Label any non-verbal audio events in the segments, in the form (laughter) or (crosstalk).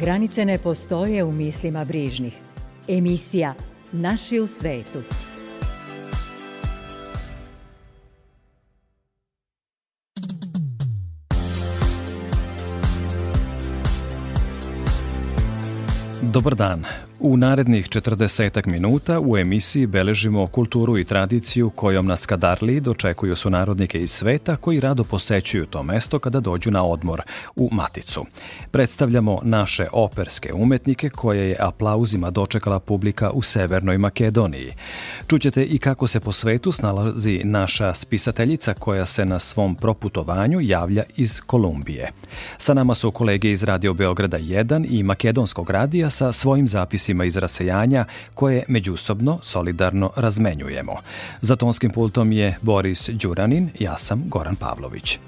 Granice ne postoje u mislima brižnih. Emisija Naši u svetu. Dobar dan. U narednih 40 minuta u emisiji beležimo kulturu i tradiciju kojom nas Kadarli dočekuju su narodnike iz sveta koji rado posećuju to mesto kada dođu na odmor u Maticu. Predstavljamo naše operske umetnike koje je aplauzima dočekala publika u Severnoj Makedoniji. Čućete i kako se po svetu snalazi naša spisateljica koja se na svom proputovanju javlja iz Kolumbije. Sa nama su kolege iz Radio Beograda 1 i Makedonskog radija sa svojim zapisima iz rasejanja koje međusobno solidarno razmenjujemo. Za tonskim pultom je Boris Đuranin, ja sam Goran Pavlović.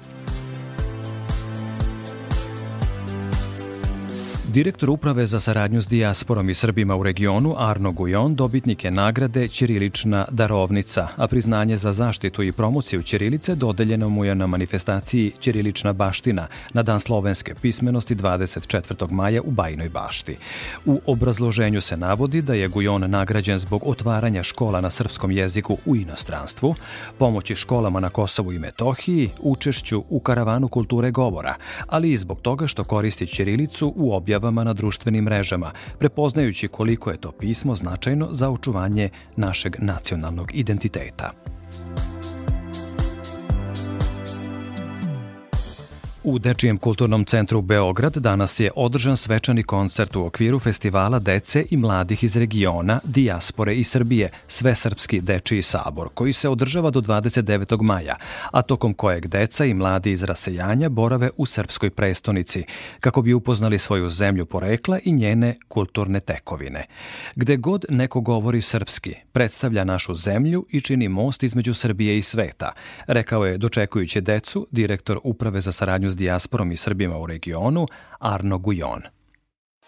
Direktor Uprave za saradnju s dijasporom i Srbima u regionu Arno Gujon dobitnik je nagrade Ćirilična darovnica, a priznanje za zaštitu i promociju Ćirilice dodeljeno mu je na manifestaciji Ćirilična baština na Dan slovenske pismenosti 24. maja u Bajnoj bašti. U obrazloženju se navodi da je Gujon nagrađen zbog otvaranja škola na srpskom jeziku u inostranstvu, pomoći školama na Kosovu i Metohiji, učešću u karavanu kulture govora, ali i zbog toga što koristi Ćirilicu u objavu objavama na društvenim mrežama, prepoznajući koliko je to pismo značajno za očuvanje našeg nacionalnog identiteta. U Dečijem kulturnom centru Beograd danas je održan svečani koncert u okviru festivala dece i mladih iz regiona, dijaspore i Srbije, Svesrpski dečiji sabor, koji se održava do 29. maja, a tokom kojeg deca i mladi iz rasejanja borave u srpskoj prestonici, kako bi upoznali svoju zemlju porekla i njene kulturne tekovine. Gde god neko govori srpski, predstavlja našu zemlju i čini most između Srbije i sveta, rekao je dočekujući decu direktor Uprave za saradnju s dijasporom i Srbima u regionu, Arno Gujon.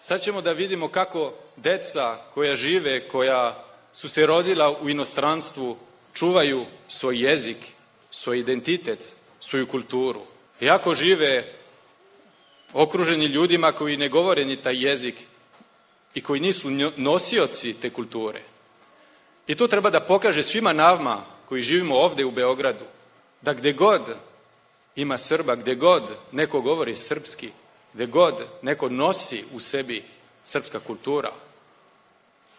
Sad ćemo da vidimo kako deca koja žive, koja su se rodila u inostranstvu, čuvaju svoj jezik, svoj identitet, svoju kulturu. Iako žive okruženi ljudima koji ne govore ni taj jezik i koji nisu nosioci te kulture. I to treba da pokaže svima nama koji živimo ovde u Beogradu, da gde god ima Srba gde god neko govori srpski, gde god neko nosi u sebi srpska kultura,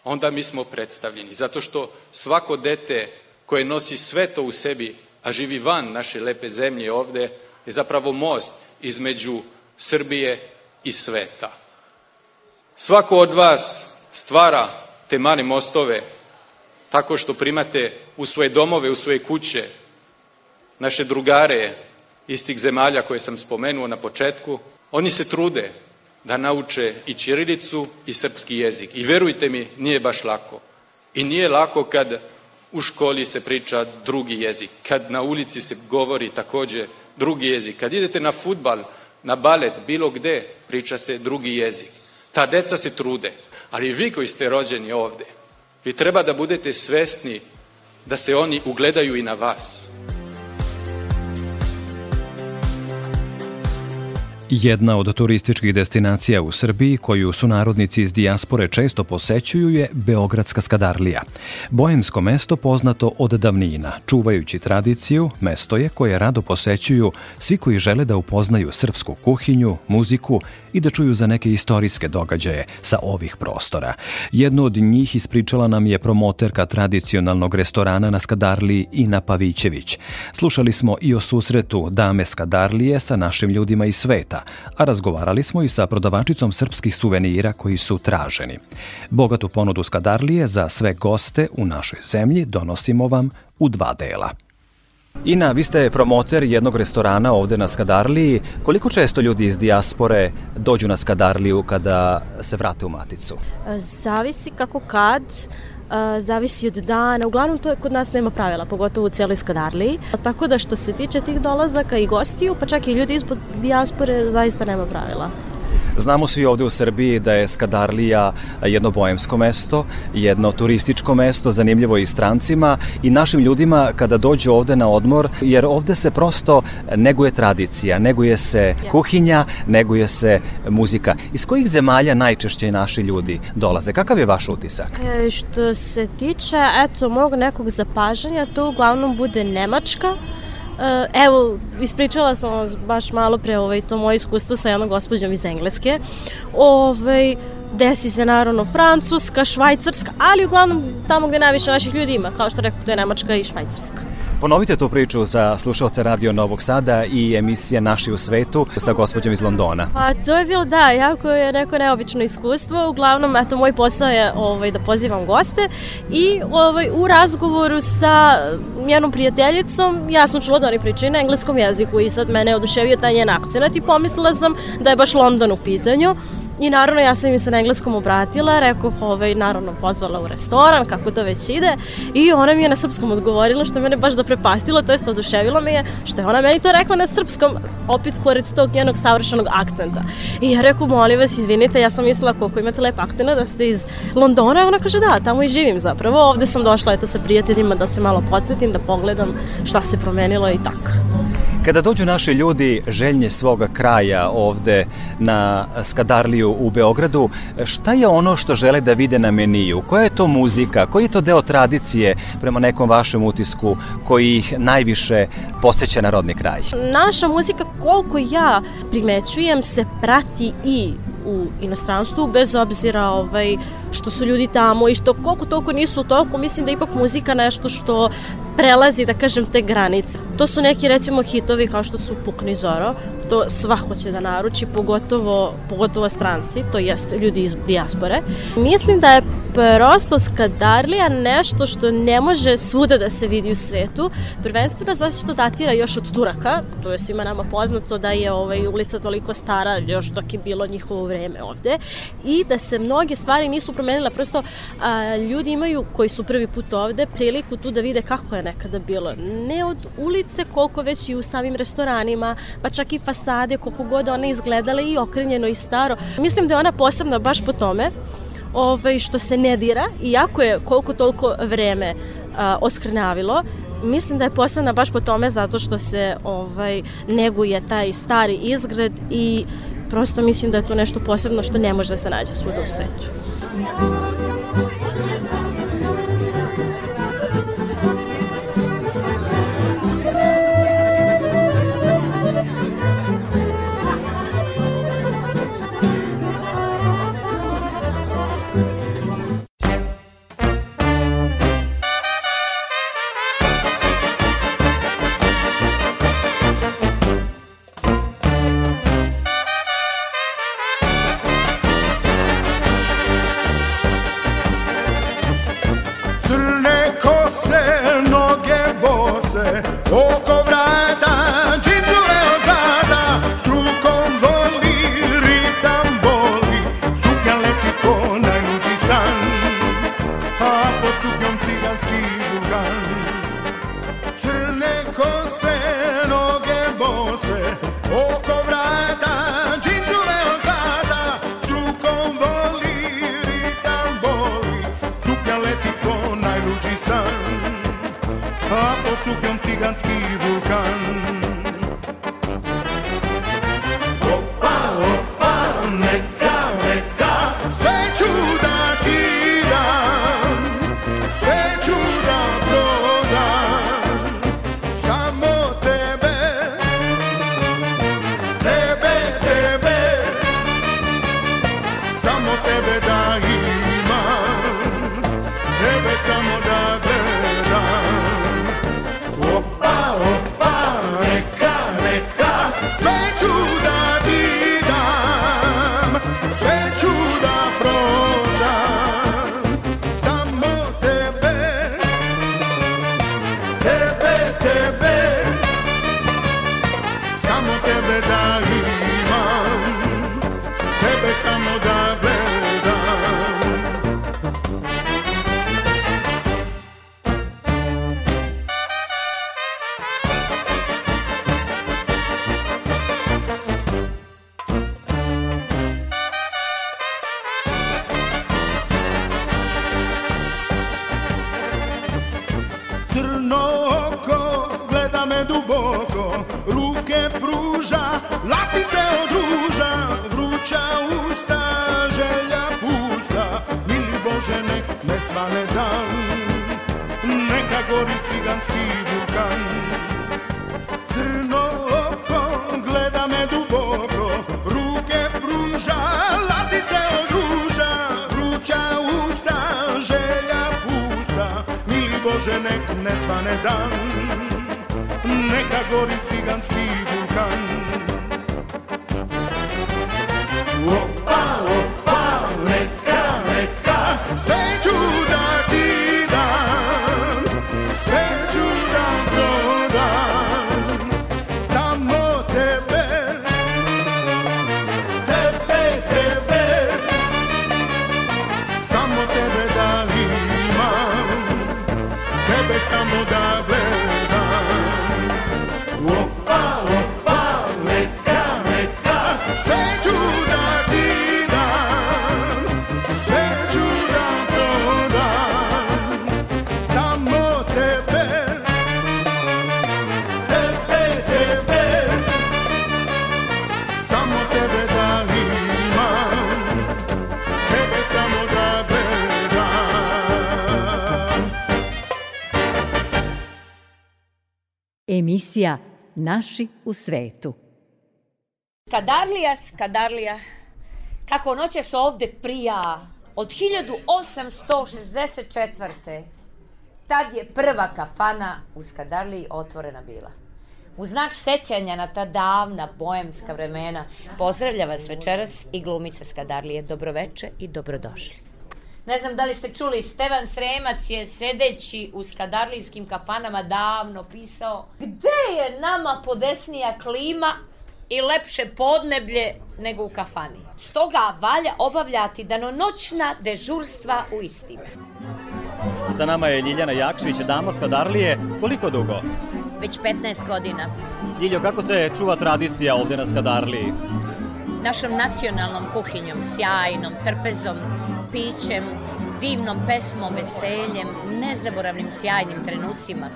onda mi smo predstavljeni. Zato što svako dete koje nosi sve to u sebi, a živi van naše lepe zemlje ovde, je zapravo most između Srbije i sveta. Svako od vas stvara te male mostove tako što primate u svoje domove, u svoje kuće, naše drugare, iz tih zemalja koje sam spomenuo na početku, oni se trude da nauče i ćirilicu i srpski jezik. I verujte mi, nije baš lako. I nije lako kad u školi se priča drugi jezik, kad na ulici se govori takođe drugi jezik, kad idete na futbal, na balet, bilo gde, priča se drugi jezik. Ta deca se trude, ali vi koji ste rođeni ovde, vi treba da budete svesni da se oni ugledaju i na vas. Jedna od turističkih destinacija u Srbiji koju su narodnici iz dijaspore često posećuju je Beogradska skadarlija. Bojemsko mesto poznato od davnina, čuvajući tradiciju, mesto je koje rado posećuju svi koji žele da upoznaju srpsku kuhinju, muziku i da čuju za neke istorijske događaje sa ovih prostora. Jedno od njih ispričala nam je promoterka tradicionalnog restorana na Skadarliji Ina Pavićević. Slušali smo i o susretu dame Skadarlije sa našim ljudima iz sveta, a razgovarali smo i sa prodavačicom srpskih suvenira koji su traženi. Bogatu ponudu Skadarlije za sve goste u našoj zemlji donosimo vam u dva dela. Ina, vi ste promoter jednog restorana ovde na Skadarliji. Koliko često ljudi iz dijaspore dođu na Skadarliju kada se vrate u Maticu? Zavisi kako kad, zavisi od dana. Uglavnom to kod nas nema pravila, pogotovo u cijeloj Skadarliji. Tako da što se tiče tih dolazaka i gostiju, pa čak i ljudi ispod dijaspore, zaista nema pravila. Znamo svi ovde u Srbiji da je Skadarlija jedno bojemsko mesto, jedno turističko mesto, zanimljivo i strancima i našim ljudima kada dođu ovde na odmor, jer ovde se prosto neguje tradicija, neguje se kuhinja, neguje se muzika. Iz kojih zemalja najčešće naši ljudi dolaze? Kakav je vaš utisak? E, što se tiče, eto, mog nekog zapažanja, to uglavnom bude Nemačka, evo, ispričala sam vas baš malo pre ovaj, to moje iskustvo sa jednom gospođom iz Engleske. Ovaj, desi se naravno Francuska, Švajcarska, ali uglavnom tamo gde najviše naših ljudi ima, kao što rekao, to je Nemačka i Švajcarska. Ponovite tu priču za slušalce Radio Novog Sada i emisija Naši u svetu sa gospođom iz Londona. Pa to je bilo, da, jako je neko neobično iskustvo. Uglavnom, eto, moj posao je ovaj, da pozivam goste i ovaj, u razgovoru sa njenom prijateljicom ja sam čula da oni pričaju na engleskom jeziku i sad mene je oduševio taj njen akcenat i pomislila sam da je baš London u pitanju. I naravno ja sam im se na engleskom obratila, rekao ovaj, naravno pozvala u restoran, kako to već ide i ona mi je na srpskom odgovorila što mene baš zaprepastilo, to jest oduševilo me je što je ona meni to rekla na srpskom, opet pored tog njenog savršenog akcenta. I ja rekao, molim vas, izvinite, ja sam mislila koliko imate lep akcent, da ste iz Londona, a ona kaže da, tamo i živim zapravo, ovde sam došla eto sa prijateljima da se malo podsjetim, da pogledam šta se promenilo i tako. Kada dođu naši ljudi željnje svoga kraja ovde na Skadarliju u Beogradu, šta je ono što žele da vide na meniju? Koja je to muzika? Koji je to deo tradicije prema nekom vašem utisku koji ih najviše podsjeća na rodni kraj? Naša muzika, koliko ja primećujem, se prati i u inostranstvu, bez obzira ovaj, što su ljudi tamo i što koliko toliko nisu u toku, mislim da ipak muzika nešto što prelazi, da kažem, te granice. To su neki, recimo, hitovi kao što su Pukni Zoro, to sva hoće da naruči, pogotovo, pogotovo stranci, to jest ljudi iz dijaspore. Mislim da je prosto Skadarlija nešto što ne može svuda da se vidi u svetu, prvenstveno zato što datira još od Turaka, to je svima nama poznato da je ovaj, ulica toliko stara još dok je bilo njihovo vreme ovde i da se mnoge stvari nisu promenile, prosto a, ljudi imaju koji su prvi put ovde priliku tu da vide kako je nekada bilo. Ne od ulice koliko već i u samim restoranima, pa čak i fasade, koliko god one izgledale i okrenjeno i staro. Mislim da je ona posebna baš po tome ovaj, što se ne dira, iako je koliko toliko vreme a, oskrnavilo, mislim da je posebna baš po tome zato što se ovaj neguje taj stari izgled i prosto mislim da je to nešto posebno što ne može da se nađe svuda u svetu. tu piąt cyganski pruža, latice od ruža, vruća usta, želja pusta, mili Bože nek ne svane dan, neka gori ciganski vulkan. Crno oko gleda me duboko, ruke pruža, latice od ruža, vruća usta, želja pusta, mili Bože nek ne svane dan, neka gori ciganski vulkan. Emisija Naši u svetu. Skadarlija, Skadarlija, kako noćas ovde prija od 1864. Tad je prva kafana u Skadarliji otvorena bila. U znak sećanja na ta davna bojemska vremena pozdravlja vas večeras i glumica Skadarlije. Dobroveče i dobrodošli. Ne znam da li ste čuli, Stevan Sremac je sedeći u skadarlijskim kafanama davno pisao gde je nama podesnija klima i lepše podneblje nego u kafani. Stoga valja obavljati danonoćna dežurstva u istima. Sa nama je Ljiljana Jakšić, dama Skadarlije. Koliko dugo? Već 15 godina. Ljiljo, kako se čuva tradicija ovde na Skadarliji? Našom nacionalnom kuhinjom, sjajnom, trpezom, pićem, divnom pesmom, veseljem, nezaboravnim sjajnim trenucima.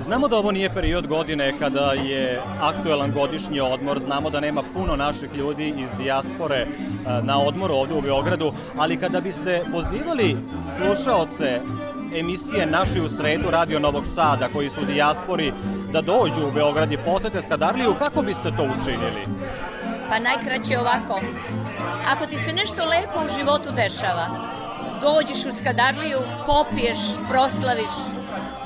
Znamo da ovo nije period godine kada je aktuelan godišnji odmor, znamo da nema puno naših ljudi iz dijaspore e, na odmoru ovde u Beogradu, ali kada biste pozivali slušaoce emisije Naši u sredu Radio Novog Sada koji su u dijaspori da dođu u Beograd i posete Skadarliju, kako biste to učinili? Pa najkraće ovako. Ako ti se nešto lepo u životu dešava, dođeš u Skadarliju, popiješ, proslaviš.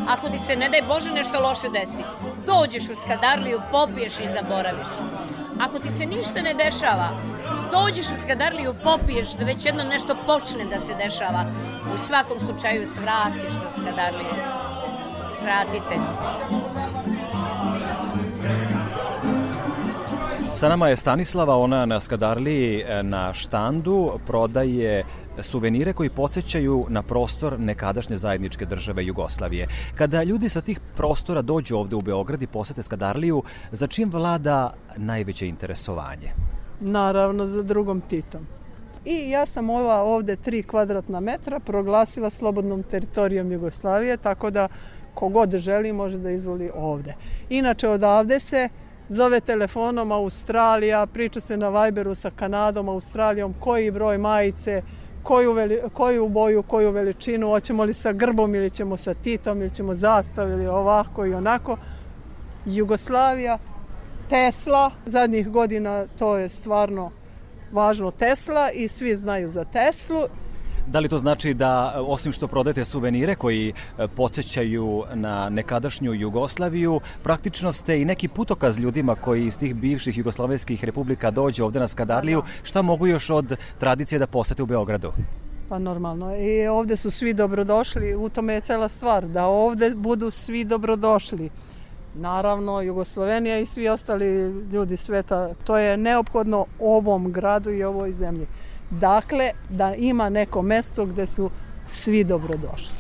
Ako ti se, ne daj Bože, nešto loše desi, dođeš u Skadarliju, popiješ i zaboraviš. Ako ti se ništa ne dešava, dođeš u Skadarliju, popiješ da već jednom nešto počne da se dešava. U svakom slučaju svratiš do Skadarlije. Svratite. Sa nama je Stanislava, ona na Skadarliji e, na štandu prodaje suvenire koji podsjećaju na prostor nekadašnje zajedničke države Jugoslavije. Kada ljudi sa tih prostora dođu ovde u Beograd i posete Skadarliju, za čim vlada najveće interesovanje? Naravno, za drugom Titom. I ja sam ova ovde 3 kvadratna metra proglasila slobodnom teritorijom Jugoslavije, tako da kogod želi može da izvoli ovde. Inače, odavde se zove telefonom Australija, priča se na Viberu sa Kanadom, Australijom, koji broj majice, koju, veli, koju boju, koju veličinu, hoćemo li sa grbom ili ćemo sa Titom ili ćemo zastav ili ovako i onako. Jugoslavija, Tesla, zadnjih godina to je stvarno važno Tesla i svi znaju za Teslu Da li to znači da, osim što prodajete suvenire koji e, podsjećaju na nekadašnju Jugoslaviju, praktično ste i neki putokaz ljudima koji iz tih bivših jugoslovenskih republika dođe ovde na Skadarliju, šta mogu još od tradicije da posete u Beogradu? Pa normalno. I ovde su svi dobrodošli, u tome je cela stvar, da ovde budu svi dobrodošli. Naravno, Jugoslovenija i svi ostali ljudi sveta, to je neophodno ovom gradu i ovoj zemlji. Dakle, da ima neko mesto gde su svi dobrodošli.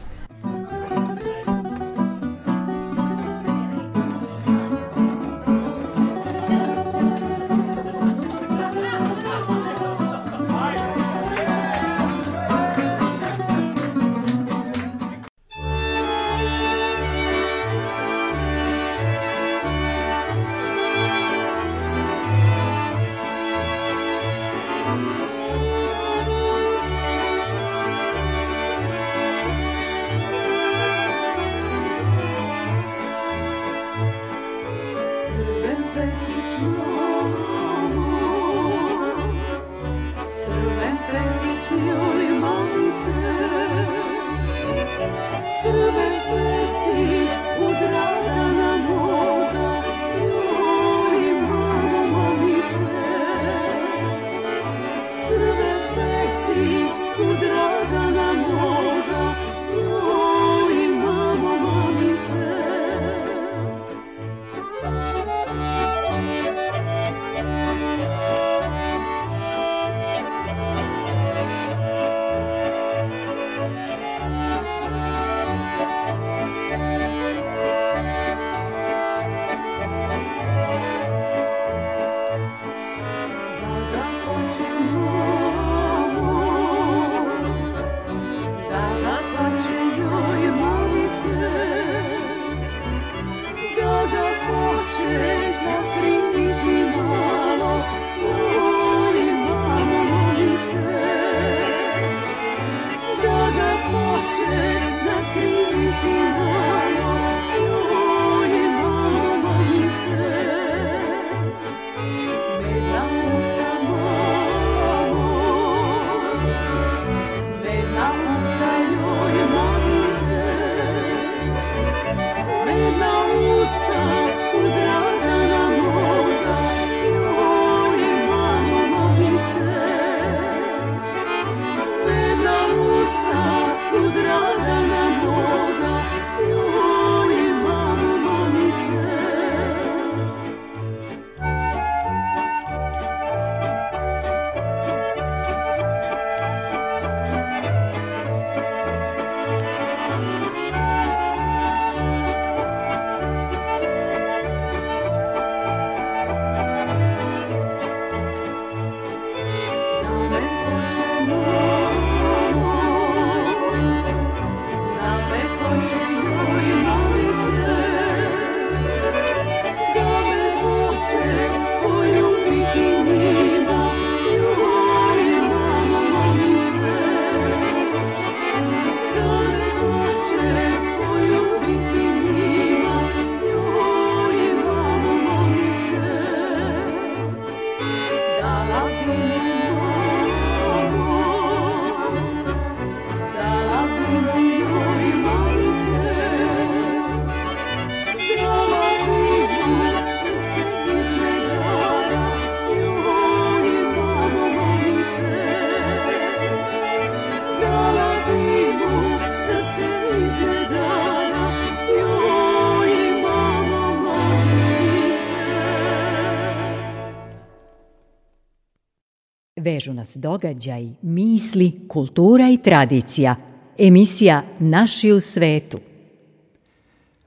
Vežu nas događaj, misli, kultura i tradicija. Emisija Naši u svetu.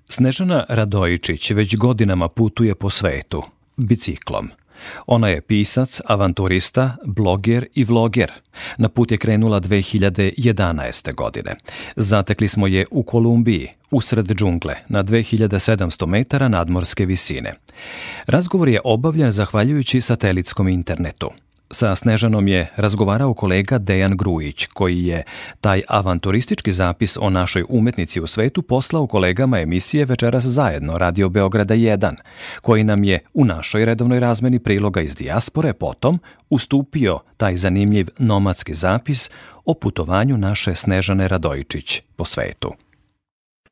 Snežana Radojičić već godinama putuje po svetu, biciklom. Ona je pisac, avanturista, bloger i vloger. Na put je krenula 2011. godine. Zatekli smo je u Kolumbiji, usred džungle, na 2700 metara nadmorske visine. Razgovor je obavljen zahvaljujući satelitskom internetu. Sa Snežanom je razgovarao kolega Dejan Grujić, koji je taj avanturistički zapis o našoj umetnici u svetu poslao kolegama emisije Večeras zajedno Radio Beograda 1, koji nam je u našoj redovnoj razmeni priloga iz dijaspore potom ustupio taj zanimljiv nomadski zapis o putovanju naše Snežane Radojičić po svetu.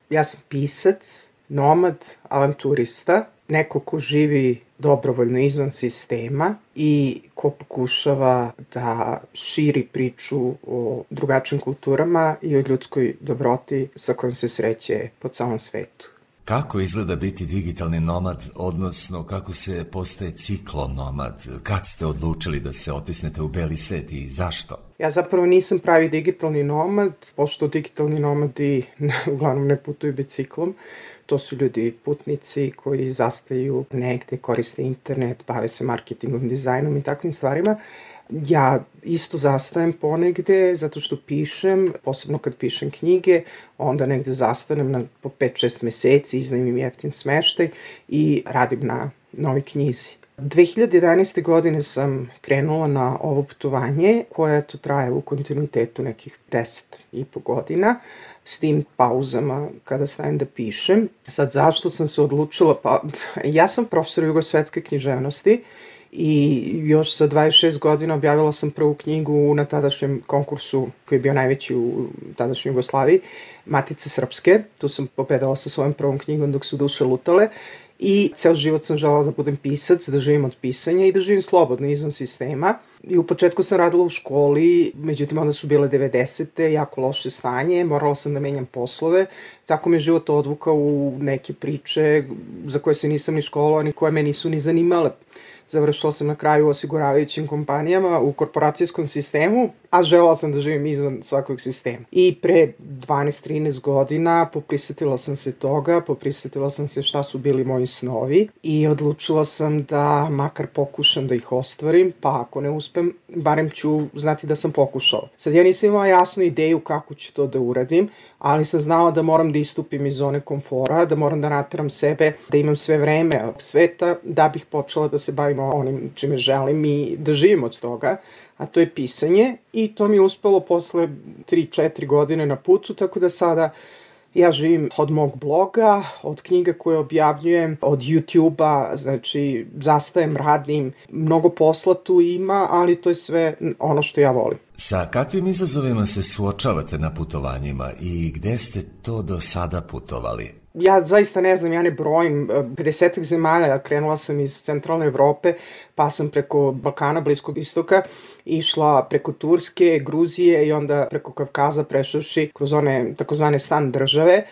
Ja sam pisac, nomad, avanturista, neko ko živi dobrovoljno izvan sistema i ko pokušava da širi priču o drugačijim kulturama i o ljudskoj dobroti sa kojom se sreće po celom svetu. Kako izgleda biti digitalni nomad, odnosno kako se postaje ciklonomad? Kad ste odlučili da se otisnete u beli svet i zašto? Ja zapravo nisam pravi digitalni nomad, pošto digitalni nomadi (laughs) uglavnom ne putuju biciklom. To su ljudi putnici koji zastaju negde, koriste internet, bave se marketingom, dizajnom i takvim stvarima. Ja isto zastajem ponegde zato što pišem, posebno kad pišem knjige, onda negde zastanem na po 5-6 meseci, iznajmim jeftin smeštaj i radim na novoj knjizi. 2011. godine sam krenula na ovo putovanje koje to traje u kontinuitetu nekih 10 i po godina s tim pauzama kada stavim da pišem. Sad, zašto sam se odlučila? Pa, ja sam profesor jugosvetske književnosti i još sa 26 godina objavila sam prvu knjigu na tadašnjem konkursu koji je bio najveći u tadašnjoj Jugoslaviji, Matice Srpske. Tu sam pobedala sa svojom prvom knjigom dok su duše lutale i ceo život sam želala da budem pisac, da živim od pisanja i da živim slobodno izvan sistema. I u početku sam radila u školi, međutim onda su bile 90. jako loše stanje, morala sam da menjam poslove, tako me život odvukao u neke priče za koje se nisam ni školovao, ni koje me nisu ni zanimale. Završila sam na kraju u osiguravajućim kompanijama u korporacijskom sistemu, a žela sam da živim izvan svakog sistema. I pre 12-13 godina poprisetila sam se toga, poprisetila sam se šta su bili moji snovi i odlučila sam da makar pokušam da ih ostvarim, pa ako ne uspem, barem ću znati da sam pokušala. Sad ja nisam imala jasnu ideju kako ću to da uradim, ali sam znala da moram da istupim iz zone komfora, da moram da nateram sebe, da imam sve vreme sveta, da bih počela da se bavim onim čime želim i da živim od toga a to je pisanje i to mi je uspelo posle 3-4 godine na putu, tako da sada ja živim od mog bloga, od knjiga koje objavljujem, od YouTube-a, znači zastajem, radim, mnogo posla tu ima, ali to je sve ono što ja volim. Sa kakvim izazovima se suočavate na putovanjima i gde ste to do sada putovali? Ja zaista ne znam, ja ne brojim, 50 zemalja, krenula sam iz centralne Evrope, pa sam preko Balkana, Bliskog istoka, išla preko Turske, Gruzije i onda preko Kavkaza prešavši kroz one takozvane stan države.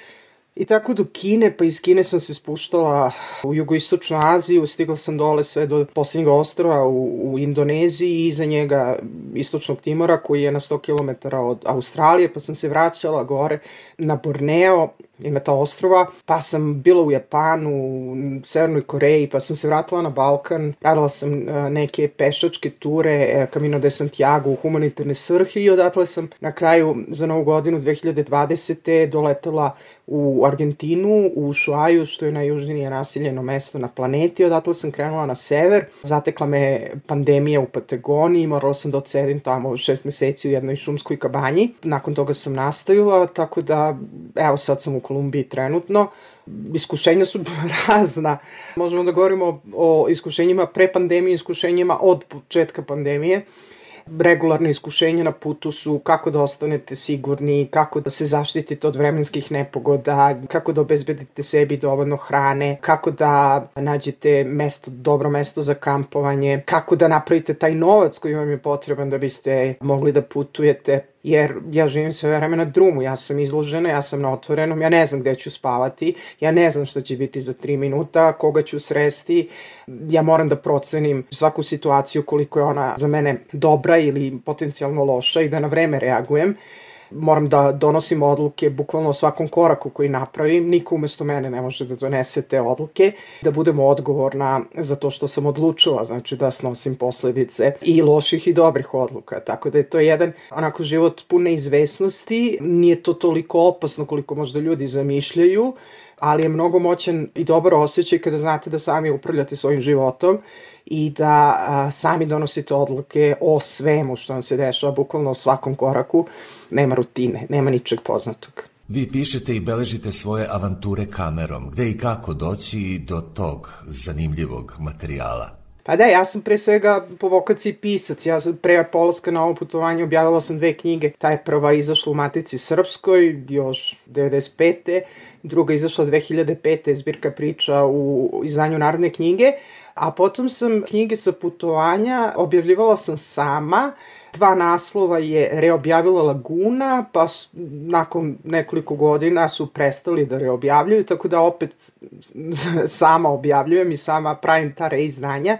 I tako do Kine, pa iz Kine sam se spuštala u jugoistočnu Aziju, stigla sam dole sve do poslednjeg ostrova u, u Indoneziji i iza njega istočnog Timora koji je na 100 km od Australije, pa sam se vraćala gore na Borneo ima ta ostrova, pa sam bila u Japanu, u Severnoj Koreji, pa sam se vratila na Balkan, radila sam e, neke pešačke ture, e, Camino de Santiago u humanitarne svrhe i odatle sam na kraju za novu godinu 2020. doletela u Argentinu, u Šuaju, što je najjužnije nasiljeno mesto na planeti. Odatle sam krenula na sever, zatekla me pandemija u Patagoniji, morala sam da odsedim tamo šest meseci u jednoj šumskoj kabanji. Nakon toga sam nastavila, tako da, evo sad sam u Kolumbiji trenutno. Iskušenja su (laughs) razna. Možemo da govorimo o iskušenjima pre pandemije, iskušenjima od početka pandemije regularne iskušenja na putu su kako da ostanete sigurni, kako da se zaštitite od vremenskih nepogoda, kako da obezbedite sebi dovoljno hrane, kako da nađete mesto, dobro mesto za kampovanje, kako da napravite taj novac koji vam je potreban da biste mogli da putujete jer ja živim sve vreme na drumu, ja sam izložena, ja sam na otvorenom, ja ne znam gde ću spavati, ja ne znam šta će biti za tri minuta, koga ću sresti, ja moram da procenim svaku situaciju koliko je ona za mene dobra ili potencijalno loša i da na vreme reagujem moram da donosim odluke bukvalno o svakom koraku koji napravim, niko umesto mene ne može da donese te odluke, da budem odgovorna za to što sam odlučila, znači da snosim posledice i loših i dobrih odluka, tako da je to jedan onako život pune izvesnosti, nije to toliko opasno koliko možda ljudi zamišljaju, ali je mnogo moćan i dobar osjećaj kada znate da sami upravljate svojim životom i da a, sami donosite odluke o svemu što vam se dešava, bukvalno o svakom koraku. Nema rutine, nema ničeg poznatog. Vi pišete i beležite svoje avanture kamerom. Gde i kako doći do tog zanimljivog materijala? Pa da, ja sam pre svega po vokaciji pisac. Ja sam pre polaska na ovo putovanje objavila sam dve knjige. Ta je prva izašla u Matici Srpskoj, još 95. Druga izašla 2005. zbirka priča u izdanju Narodne knjige. A potom sam knjige sa putovanja objavljivala sam sama, dva naslova je reobjavila Laguna, pa su, nakon nekoliko godina su prestali da reobjavljuju, tako da opet (laughs) sama objavljujem i sama pravim ta reizdanja.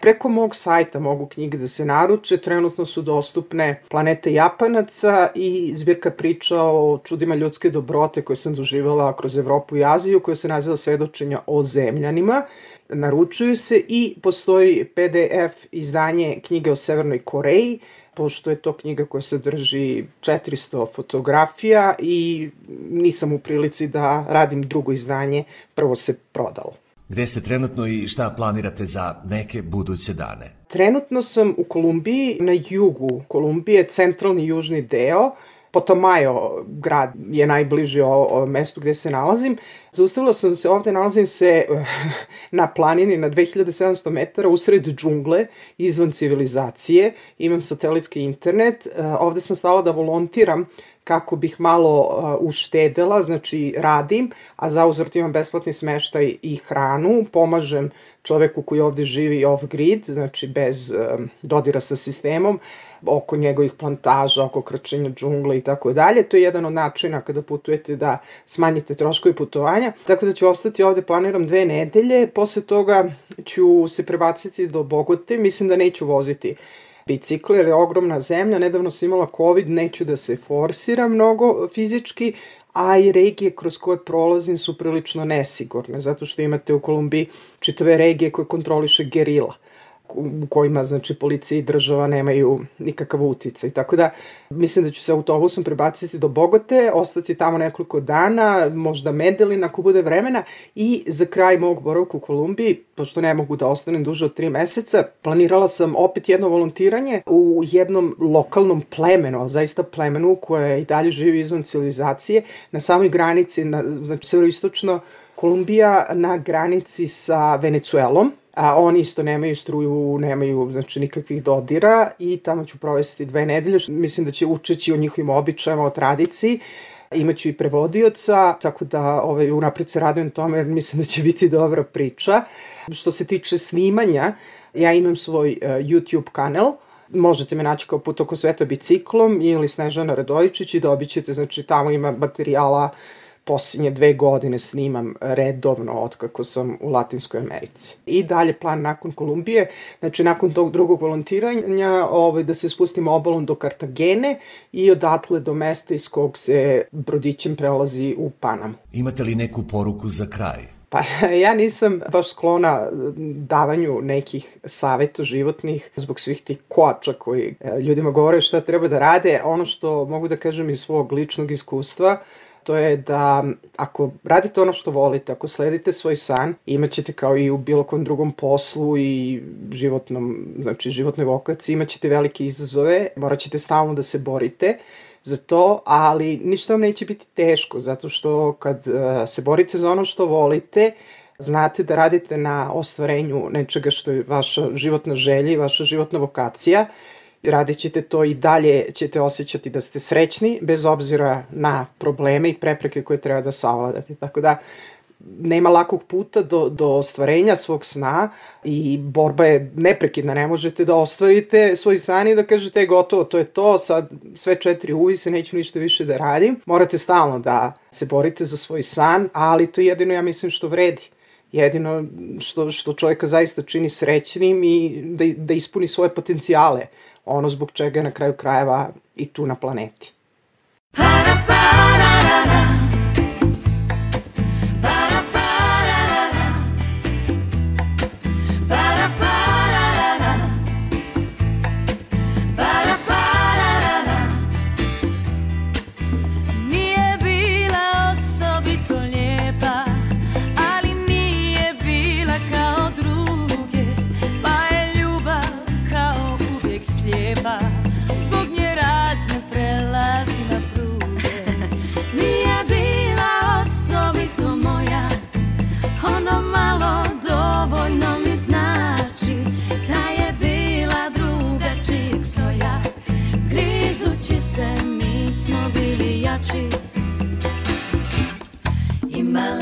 Preko mog sajta mogu knjige da se naruče, trenutno su dostupne Planete Japanaca i zbirka priča o čudima ljudske dobrote koje sam doživala kroz Evropu i Aziju, koja se naziva Svedočenja o zemljanima naručuju se i postoji PDF izdanje knjige o Severnoj Koreji, pošto je to knjiga koja sadrži 400 fotografija i nisam u prilici da radim drugo izdanje, prvo se prodalo. Gde ste trenutno i šta planirate za neke buduće dane? Trenutno sam u Kolumbiji, na jugu Kolumbije, centralni južni deo, Potomajo grad je najbliži o, o mestu gde se nalazim. Zaustavila sam se ovde, nalazim se na planini na 2700 metara usred džungle, izvan civilizacije. Imam satelitski internet. E, ovde sam stala da volontiram kako bih malo uh, uštedela, znači radim, a za uzvrt imam besplatni smeštaj i hranu, pomažem čoveku koji ovde živi off-grid, znači bez dodira sa sistemom, oko njegovih plantaža, oko krčenja džungle i tako dalje. To je jedan od načina kada putujete da smanjite troškovi putovanja. Tako da ću ostati ovde, planiram dve nedelje, posle toga ću se prebaciti do Bogote, mislim da neću voziti bicikl jer je ogromna zemlja, nedavno sam imala COVID, neću da se forsira mnogo fizički, a i regije kroz koje prolazim su prilično nesigurne, zato što imate u Kolumbiji čitave regije koje kontroliše gerila u kojima znači policija i država nemaju nikakav uticaj. Tako da mislim da ću se autobusom prebaciti do Bogote, ostati tamo nekoliko dana, možda Medelin ako bude vremena i za kraj mog boravka u Kolumbiji, pošto ne mogu da ostanem duže od tri meseca, planirala sam opet jedno volontiranje u jednom lokalnom plemenu, ali zaista plemenu koje i dalje živi izvan civilizacije, na samoj granici, na, znači severoistočno Kolumbija na granici sa Venecuelom, a oni isto nemaju struju, nemaju znači nikakvih dodira i tamo ću provesti dve nedelje. Mislim da će učeći o njihovim običajima, o tradiciji imaću i prevodioca, tako da ovaj, unapred se radujem tome jer mislim da će biti dobra priča. Što se tiče snimanja, ja imam svoj uh, YouTube kanal, možete me naći kao put oko sveta biciklom ili Snežana Radojičić i dobit ćete, znači tamo ima materijala posljednje dve godine snimam redovno otkako sam u Latinskoj Americi. I dalje plan nakon Kolumbije, znači nakon tog drugog volontiranja, ovaj, da se spustim obalom do Kartagene i odatle do mesta iz kog se brodićem prelazi u Panamu. Imate li neku poruku za kraj? Pa ja nisam baš sklona davanju nekih saveta životnih zbog svih tih koača koji e, ljudima govore šta treba da rade. Ono što mogu da kažem iz svog ličnog iskustva, to je da ako radite ono što volite, ako sledite svoj san, imaćete kao i u bilo kom drugom poslu i životnom, znači životnoj vokaciji, imaćete velike izazove, morat ćete stalno da se borite za to, ali ništa vam neće biti teško, zato što kad uh, se borite za ono što volite, znate da radite na ostvarenju nečega što je vaša životna želja i vaša životna vokacija, radit ćete to i dalje ćete osjećati da ste srećni, bez obzira na probleme i prepreke koje treba da savladate. Tako da, nema lakog puta do, do ostvarenja svog sna i borba je neprekidna, ne možete da ostvarite svoj san i da kažete je gotovo, to je to, sad sve četiri uvise, neću ništa više da radim. Morate stalno da se borite za svoj san, ali to je jedino ja mislim što vredi jedino što, što čovjeka zaista čini srećnim i da, da ispuni svoje potencijale, ono zbog čega je na kraju krajeva i tu na planeti. Para, para, my life.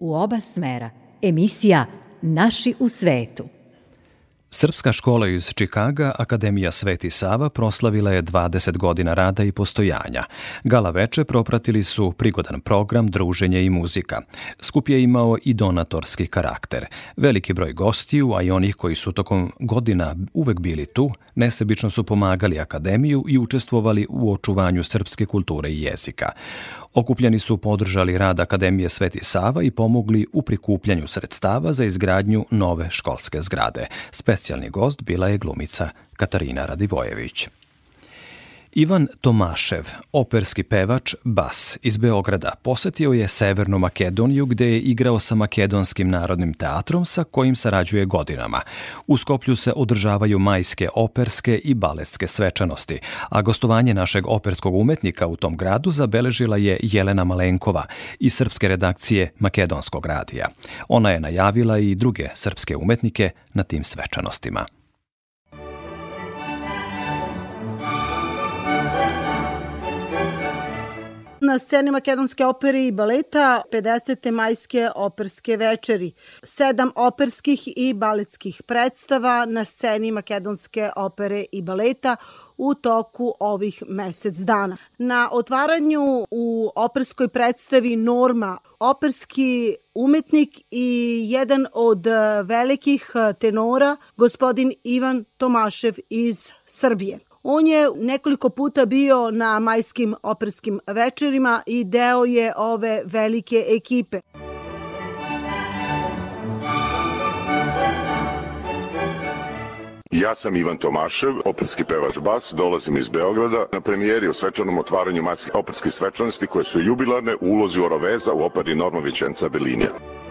u oba smera. Emisija Naši u svetu. Srpska škola iz Čikaga, Akademija Sveti Sava, proslavila je 20 godina rada i postojanja. Gala veče propratili su prigodan program, druženje i muzika. Skup je imao i donatorski karakter. Veliki broj gostiju, a i onih koji su tokom godina uvek bili tu, nesebično su pomagali Akademiju i učestvovali u očuvanju srpske kulture i jezika. Okupljeni su podržali rad Akademije Sveti Sava i pomogli u prikupljanju sredstava za izgradnju nove školske zgrade. Specijalni gost bila je glumica Katarina Radivojević. Ivan Tomašev, operski pevač, bas iz Beograda, posetio je Severnu Makedoniju gde je igrao sa Makedonskim narodnim teatrom sa kojim sarađuje godinama. U Skoplju se održavaju majske operske i baletske svečanosti, a gostovanje našeg operskog umetnika u tom gradu zabeležila je Jelena Malenkova iz srpske redakcije Makedonskog radija. Ona je najavila i druge srpske umetnike na tim svečanostima. Na sceni Makedonske opere i baleta 50. majske operske večeri. Sedam operskih i baletskih predstava na sceni Makedonske opere i baleta u toku ovih mesec dana. Na otvaranju u operskoj predstavi Norma, operski umetnik i jedan od velikih tenora, gospodin Ivan Tomašev iz Srbije. On je nekoliko puta bio na majskim operskim večerima i deo je ove velike ekipe. Ja sam Ivan Tomašev, operski pevač bas, dolazim iz Beograda na premijeri o svečanom otvaranju majskih operskih svečanosti koje su jubilarne u ulozi Oroveza u operi Norma Vičenca Belinija.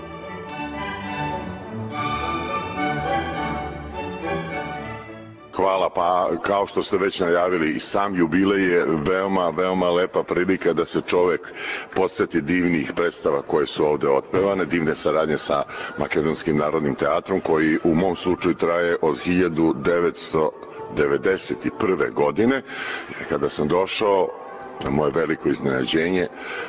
Hvala, pa kao što ste već najavili i sam jubilej je veoma, veoma lepa prilika da se čovek podsjeti divnih predstava koje su ovde otpevane, divne saradnje sa Makedonskim narodnim teatrom koji u mom slučaju traje od 1991. godine kada sam došao na moje veliko iznenađenje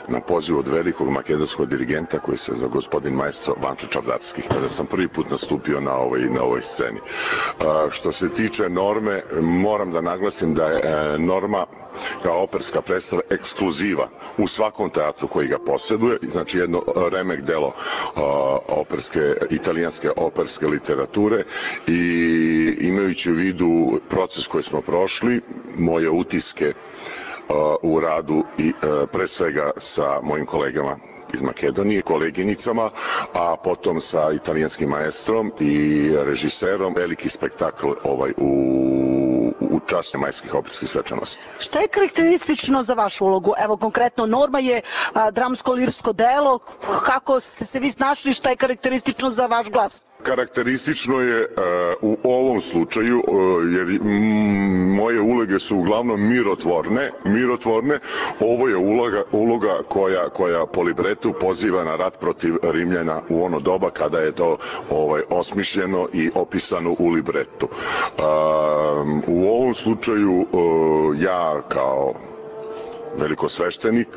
na poziv od velikog makedonskog dirigenta koji se za gospodin maestro Vančo Čavdarski kada sam prvi put nastupio na ovoj, na ovoj sceni. A, što se tiče norme, moram da naglasim da je e, norma kao operska predstava ekskluziva u svakom teatru koji ga posjeduje, znači jedno remek delo operske, italijanske operske literature i imajući u vidu proces koji smo prošli, moje utiske u radu i e, pre svega sa mojim kolegama iz Makedonije, koleginicama, a potom sa italijanskim maestrom i režiserom. Veliki spektakl ovaj u, u čast majskih operskih svečanosti. Šta je karakteristično za vašu ulogu? Evo, konkretno, Norma je dramsko-lirsko delo. Kako ste se vi snašli? Šta je karakteristično za vaš glas? Karakteristično je u ovom slučaju, jer moje uloge su uglavnom mirotvorne, mirotvorne, ovo je uloga, uloga koja, koja po libretu poziva na rat protiv Rimljana u ono doba kada je to ovaj osmišljeno i opisano u libretu. U ovom slučaju uh, ja kao velikosveštenik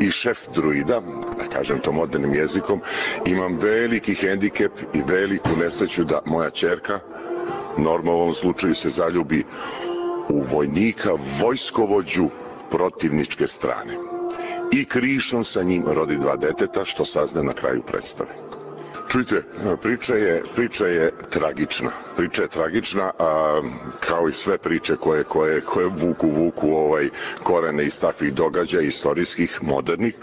i šef druida, da kažem to modernim jezikom, imam veliki hendikep i veliku nesreću da moja čerka, Norma u ovom slučaju se zaljubi u vojnika, vojskovođu protivničke strane. I krišom sa njim rodi dva deteta, što sazne na kraju predstave. Čujte, priča je, priča je tragična. Priča je tragična, a, kao i sve priče koje, koje, koje vuku, vuku ovaj korene iz takvih događaja istorijskih, modernih.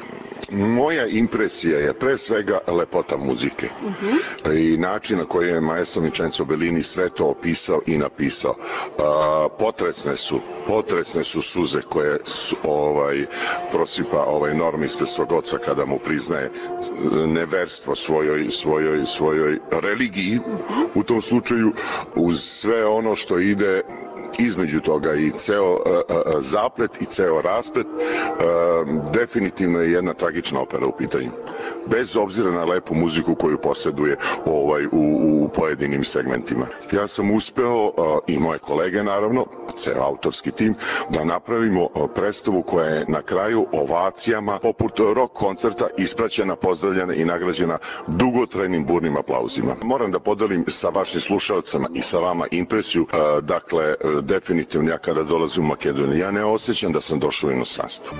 Moja impresija je pre svega lepota muzike uh -huh. i način na koji je maestro Mičenco Bellini sve to opisao i napisao. A, potresne su, potresne su suze koje su, ovaj, prosipa ovaj norm ispred svog oca kada mu priznaje neverstvo svojoj, svojoj, svojoj religiji u tom slučaju uz sve ono što ide između toga i ceo uh, uh, zaplet i ceo rasplet definitivno je jedna tragična opera u pitanju. Bez obzira na lepu muziku koju poseduje ovaj, u, u pojedinim segmentima. Ja sam uspeo i moje kolege naravno, ceo autorski tim, da napravimo predstavu koja je na kraju ovacijama poput rock koncerta ispraćena, pozdravljena i nagrađena dugotrajnim burnim aplauzima. Moram da podelim sa vašim slušalcama i sa vama impresiju, dakle, definitivno ja kada dolazim u Makedoniju, ja ne osjećam da sam došao u inostranstvo.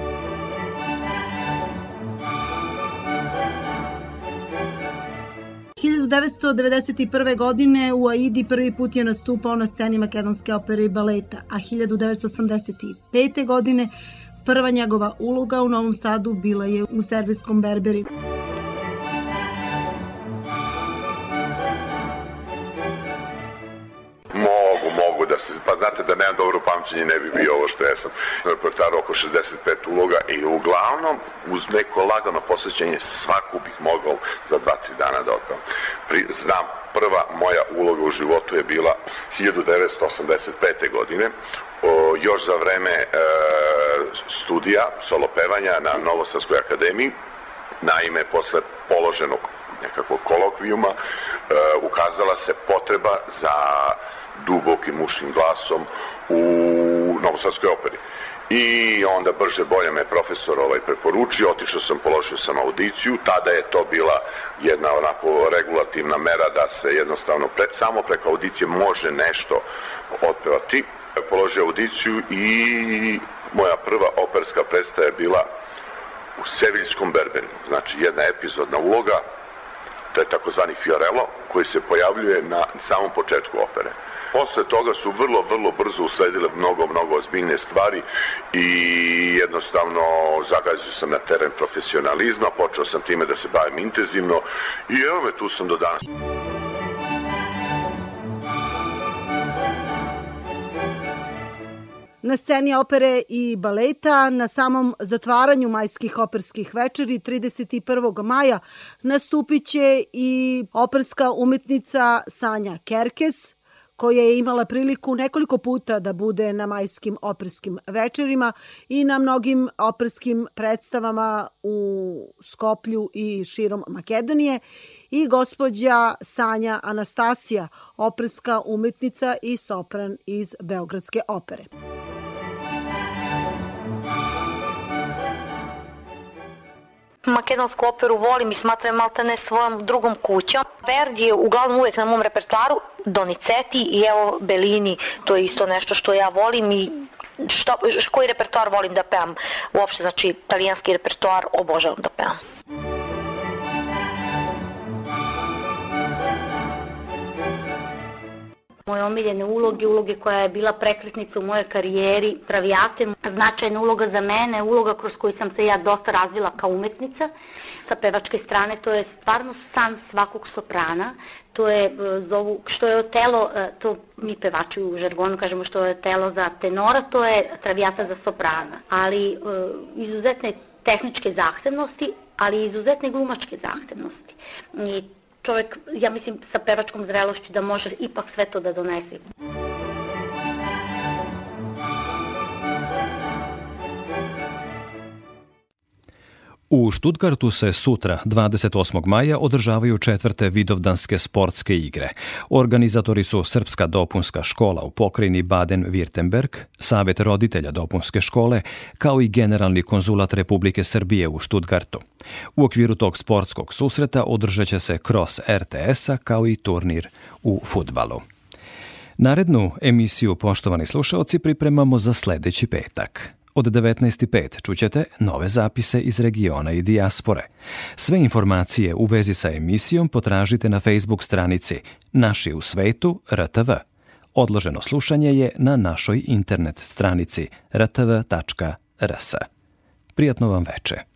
1991. godine u Aidi prvi put je nastupao na sceni makedonske opere i baleta, a 1985. godine prva njegova uloga u Novom Sadu bila je u serviskom Berberi. Pamćenje ne bi bio ovo što ja sam na repertaru oko 65 uloga i uglavnom uz neko lagano posvećenje svaku bih mogao za 2-3 dana da otpevam. Znam, prva moja uloga u životu je bila 1985. godine, o, još za vreme e, studija solo pevanja na Novosadskoj akademiji, naime posle položenog nekakvog kolokvijuma e, ukazala se potreba za dubokim mušnim glasom u Novosadskoj operi. I onda brže bolje me profesor ovaj preporučio, otišao sam, položio sam audiciju, tada je to bila jedna onako regulativna mera da se jednostavno pre, samo preko audicije može nešto otpevati. Položio audiciju i moja prva operska predstava je bila u Seviljskom Berbenu, znači jedna epizodna uloga, to je takozvani Fiorello, koji se pojavljuje na samom početku opere. Posle toga su vrlo, vrlo brzo usledile mnogo, mnogo ozbiljne stvari i jednostavno zagazio sam na teren profesionalizma, počeo sam time da se bavim intenzivno i evo me, tu sam do danas. Na sceni opere i baleta na samom zatvaranju majskih operskih večeri 31. maja nastupit će i operska umetnica Sanja Kerkes, koja je imala priliku nekoliko puta da bude na majskim operskim večerima i na mnogim operskim predstavama u Skoplju i širom Makedonije i gospođa Sanja Anastasija, operska umetnica i sopran iz Beogradske opere. Makedonsku operu volim i smatram malte ne svojom drugom kućom. Verdi je uglavnom uvek na mom repertoaru, Donizetti i evo Bellini, to je isto nešto što ja volim i što, koji repertoar volim da pevam. Uopšte, znači, italijanski repertoar obožavam da pevam. Moje omiljene uloge, uloge koja je bila prekretnica u mojoj karijeri, Traviate, značajna uloga za mene, uloga kroz koju sam se ja dosta razvila kao umetnica. Sa pevačke strane to je stvarno san svakog soprana, to je e, zovu, što je telo, e, to mi pevači u žargonu kažemo što je telo za tenora, to je Traviata za soprana. Ali e, izuzetne tehničke zahtevnosti, ali izuzetne glumačke zahtevnosti. I čovjek, ja mislim, sa pevačkom zrelošću da može ipak sve to da donese. U Štutgartu se sutra, 28. maja, održavaju četvrte vidovdanske sportske igre. Organizatori su Srpska dopunska škola u pokrajini Baden-Württemberg, Savet roditelja dopunske škole, kao i Generalni konzulat Republike Srbije u Štutgartu. U okviru tog sportskog susreta održat će se kroz RTS-a kao i turnir u futbalu. Narednu emisiju, poštovani slušalci, pripremamo za sledeći petak. Od 19.5 čućete nove zapise iz regiona i dijaspore. Sve informacije u vezi sa emisijom potražite na Facebook stranici Naši u svetu RTV. Odloženo slušanje je na našoj internet stranici rtv.rs. Prijatno vam veče.